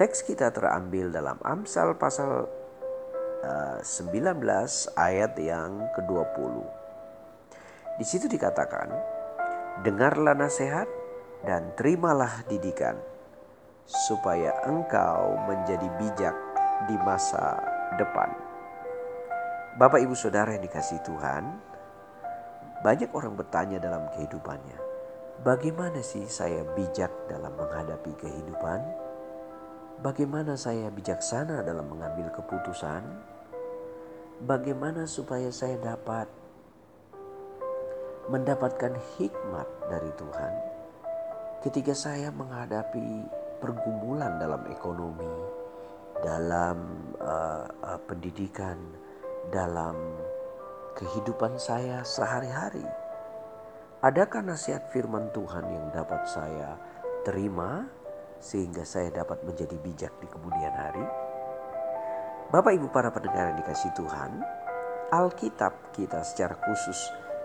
Teks kita terambil dalam Amsal pasal uh, eh, 19 ayat yang ke-20. Di situ dikatakan, "Dengarlah nasihat dan terimalah didikan, supaya engkau menjadi bijak di masa depan." Bapak, ibu, saudara yang dikasih Tuhan, banyak orang bertanya dalam kehidupannya, "Bagaimana sih saya bijak dalam menghadapi kehidupan?" Bagaimana saya bijaksana dalam mengambil keputusan? Bagaimana supaya saya dapat mendapatkan hikmat dari Tuhan ketika saya menghadapi pergumulan dalam ekonomi, dalam uh, uh, pendidikan, dalam kehidupan saya sehari-hari? Adakah nasihat firman Tuhan yang dapat saya terima? Sehingga saya dapat menjadi bijak di kemudian hari. Bapak Ibu para pendengar yang dikasih Tuhan, Alkitab kita secara khusus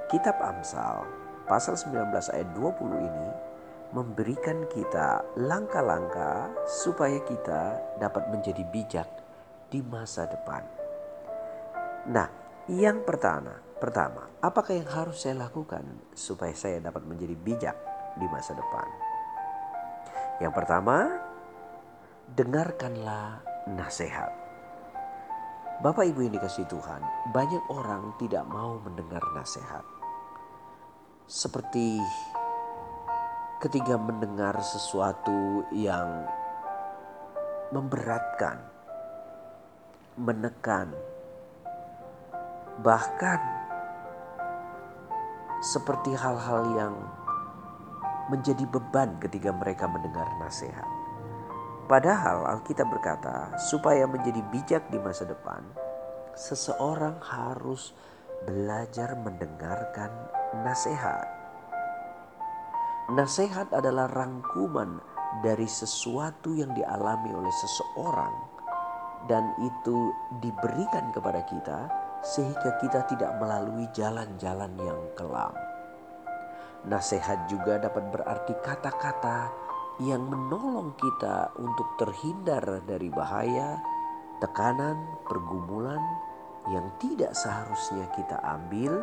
Kitab Amsal pasal 19 ayat 20 ini memberikan kita langkah-langkah supaya kita dapat menjadi bijak di masa depan. Nah, yang pertama, pertama, apakah yang harus saya lakukan supaya saya dapat menjadi bijak di masa depan? Yang pertama, dengarkanlah nasihat. Bapak Ibu yang dikasih Tuhan, banyak orang tidak mau mendengar nasihat. Seperti ketika mendengar sesuatu yang memberatkan, menekan, bahkan seperti hal-hal yang menjadi beban ketika mereka mendengar nasihat. Padahal Alkitab berkata, supaya menjadi bijak di masa depan, seseorang harus belajar mendengarkan nasihat. Nasihat adalah rangkuman dari sesuatu yang dialami oleh seseorang, dan itu diberikan kepada kita sehingga kita tidak melalui jalan-jalan yang kelam. Nasihat juga dapat berarti kata-kata yang menolong kita untuk terhindar dari bahaya, tekanan, pergumulan yang tidak seharusnya kita ambil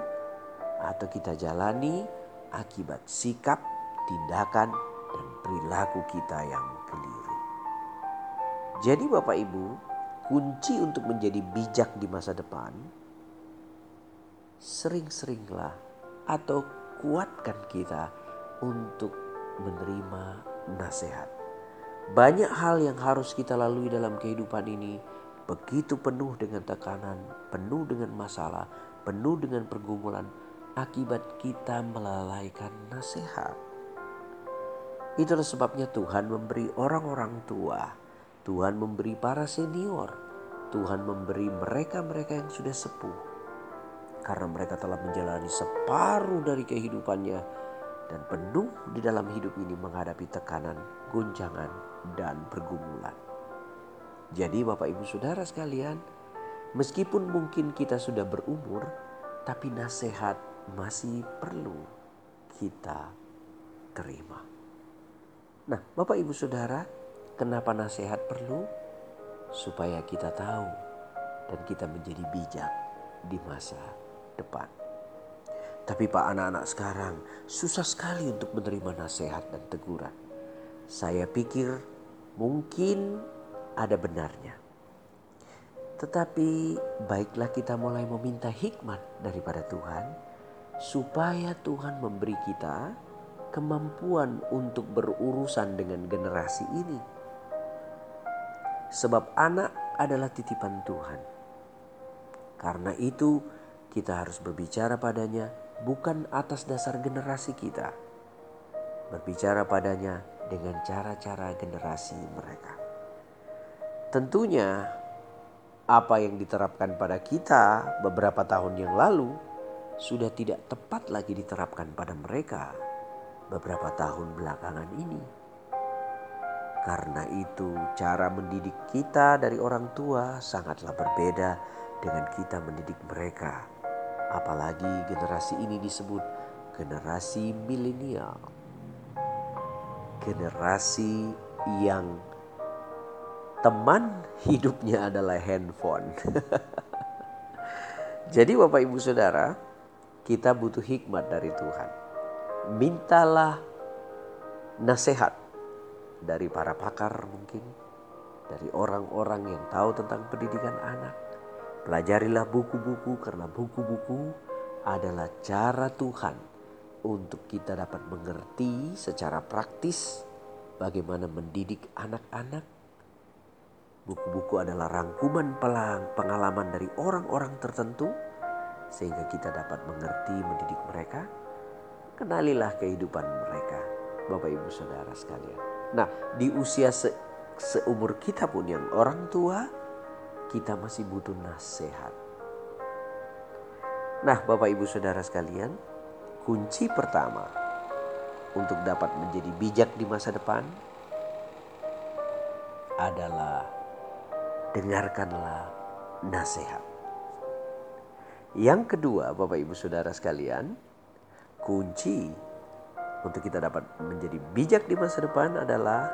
atau kita jalani akibat sikap, tindakan, dan perilaku kita yang keliru. Jadi, Bapak Ibu, kunci untuk menjadi bijak di masa depan, sering-seringlah atau kuatkan kita untuk menerima nasihat. Banyak hal yang harus kita lalui dalam kehidupan ini begitu penuh dengan tekanan, penuh dengan masalah, penuh dengan pergumulan akibat kita melalaikan nasihat. Itulah sebabnya Tuhan memberi orang-orang tua, Tuhan memberi para senior, Tuhan memberi mereka-mereka yang sudah sepuh karena mereka telah menjalani separuh dari kehidupannya dan penuh di dalam hidup ini menghadapi tekanan, guncangan, dan pergumulan. Jadi Bapak Ibu Saudara sekalian, meskipun mungkin kita sudah berumur, tapi nasihat masih perlu kita terima. Nah Bapak Ibu Saudara, kenapa nasihat perlu? Supaya kita tahu dan kita menjadi bijak di masa depan. Tapi Pak anak-anak sekarang susah sekali untuk menerima nasihat dan teguran. Saya pikir mungkin ada benarnya. Tetapi baiklah kita mulai meminta hikmat daripada Tuhan supaya Tuhan memberi kita kemampuan untuk berurusan dengan generasi ini. Sebab anak adalah titipan Tuhan. Karena itu kita harus berbicara padanya bukan atas dasar generasi kita. Berbicara padanya dengan cara-cara generasi mereka. Tentunya apa yang diterapkan pada kita beberapa tahun yang lalu sudah tidak tepat lagi diterapkan pada mereka beberapa tahun belakangan ini. Karena itu, cara mendidik kita dari orang tua sangatlah berbeda dengan kita mendidik mereka. Apalagi generasi ini disebut generasi milenial, generasi yang teman hidupnya adalah handphone. Jadi, Bapak Ibu Saudara, kita butuh hikmat dari Tuhan. Mintalah nasihat dari para pakar mungkin, dari orang-orang yang tahu tentang pendidikan anak. Pelajarilah buku-buku karena buku-buku adalah cara Tuhan untuk kita dapat mengerti secara praktis bagaimana mendidik anak-anak. Buku-buku adalah rangkuman pelang pengalaman dari orang-orang tertentu sehingga kita dapat mengerti mendidik mereka. Kenalilah kehidupan mereka, Bapak Ibu Saudara sekalian. Nah, di usia se seumur kita pun yang orang tua, kita masih butuh nasihat. Nah, Bapak Ibu Saudara sekalian, kunci pertama untuk dapat menjadi bijak di masa depan adalah dengarkanlah nasihat. Yang kedua, Bapak Ibu Saudara sekalian, kunci untuk kita dapat menjadi bijak di masa depan adalah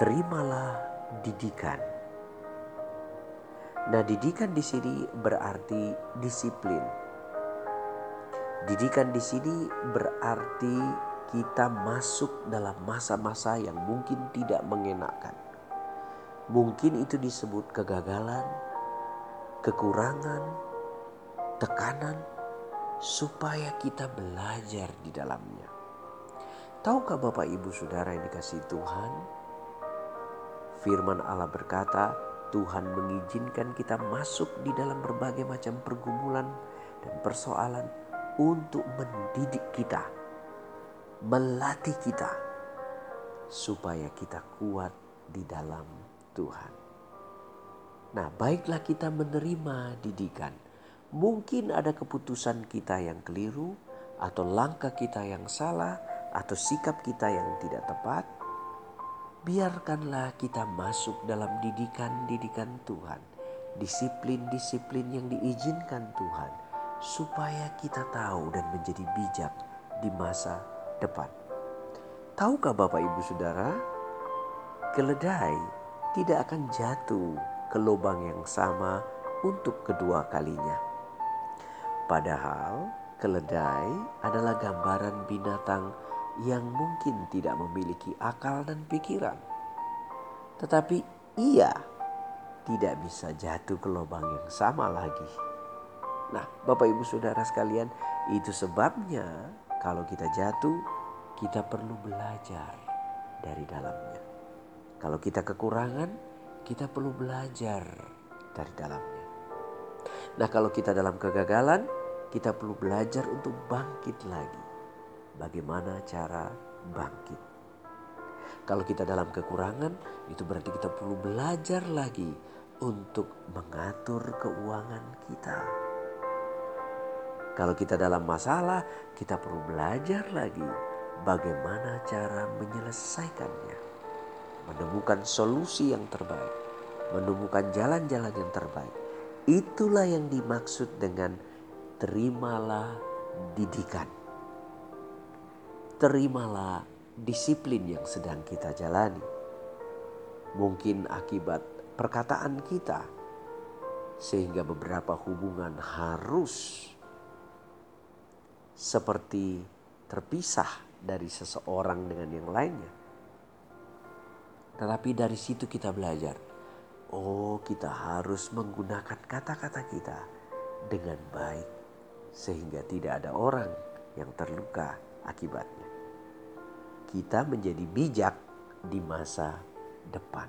terimalah didikan. Nah, didikan di sini berarti disiplin. Didikan di sini berarti kita masuk dalam masa-masa yang mungkin tidak mengenakan. Mungkin itu disebut kegagalan, kekurangan, tekanan, supaya kita belajar di dalamnya. Tahukah Bapak Ibu Saudara yang dikasih Tuhan? Firman Allah berkata, Tuhan mengizinkan kita masuk di dalam berbagai macam pergumulan dan persoalan untuk mendidik kita, melatih kita, supaya kita kuat di dalam Tuhan. Nah, baiklah kita menerima didikan. Mungkin ada keputusan kita yang keliru, atau langkah kita yang salah, atau sikap kita yang tidak tepat, biarkanlah kita masuk dalam didikan-didikan Tuhan, disiplin-disiplin yang diizinkan Tuhan, supaya kita tahu dan menjadi bijak di masa depan. Tahukah Bapak Ibu Saudara, keledai tidak akan jatuh ke lubang yang sama untuk kedua kalinya. Padahal keledai adalah gambaran binatang yang mungkin tidak memiliki akal dan pikiran. Tetapi ia tidak bisa jatuh ke lubang yang sama lagi. Nah, Bapak Ibu Saudara sekalian, itu sebabnya kalau kita jatuh, kita perlu belajar dari dalamnya. Kalau kita kekurangan, kita perlu belajar dari dalamnya. Nah, kalau kita dalam kegagalan, kita perlu belajar untuk bangkit lagi bagaimana cara bangkit. Kalau kita dalam kekurangan, itu berarti kita perlu belajar lagi untuk mengatur keuangan kita. Kalau kita dalam masalah, kita perlu belajar lagi bagaimana cara menyelesaikannya, menemukan solusi yang terbaik, menemukan jalan-jalan yang terbaik. Itulah yang dimaksud dengan terimalah didikan terimalah disiplin yang sedang kita jalani. Mungkin akibat perkataan kita, sehingga beberapa hubungan harus seperti terpisah dari seseorang dengan yang lainnya. Tetapi dari situ kita belajar, oh, kita harus menggunakan kata-kata kita dengan baik, sehingga tidak ada orang yang terluka akibatnya kita menjadi bijak di masa depan.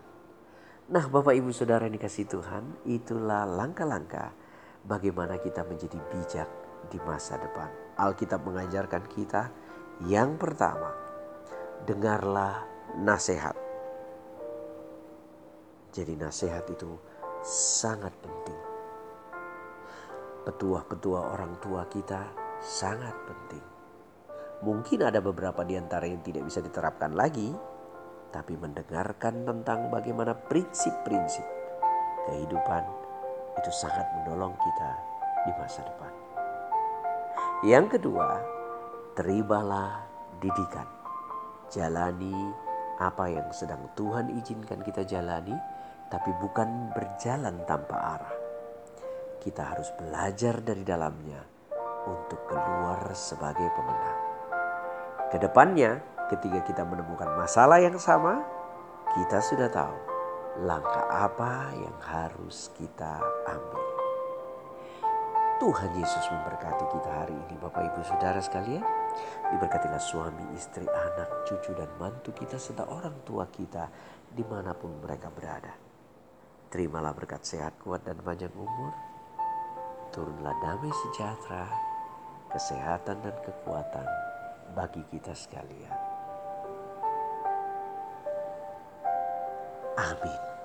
Nah, Bapak Ibu Saudara yang dikasih Tuhan, itulah langkah-langkah bagaimana kita menjadi bijak di masa depan. Alkitab mengajarkan kita yang pertama, dengarlah nasihat. Jadi nasihat itu sangat penting. Petua-petua orang tua kita sangat penting. Mungkin ada beberapa di antara yang tidak bisa diterapkan lagi, tapi mendengarkan tentang bagaimana prinsip-prinsip kehidupan itu sangat menolong kita di masa depan. Yang kedua, terimalah didikan. Jalani apa yang sedang Tuhan izinkan kita jalani, tapi bukan berjalan tanpa arah. Kita harus belajar dari dalamnya untuk keluar sebagai pemenang. Ke depannya, ketika kita menemukan masalah yang sama, kita sudah tahu langkah apa yang harus kita ambil. Tuhan Yesus memberkati kita hari ini Bapak Ibu Saudara sekalian. Diberkatilah suami, istri, anak, cucu dan mantu kita serta orang tua kita di mana pun mereka berada. Terimalah berkat sehat, kuat dan panjang umur. Turunlah damai sejahtera, kesehatan dan kekuatan bagi kita sekalian. Amin.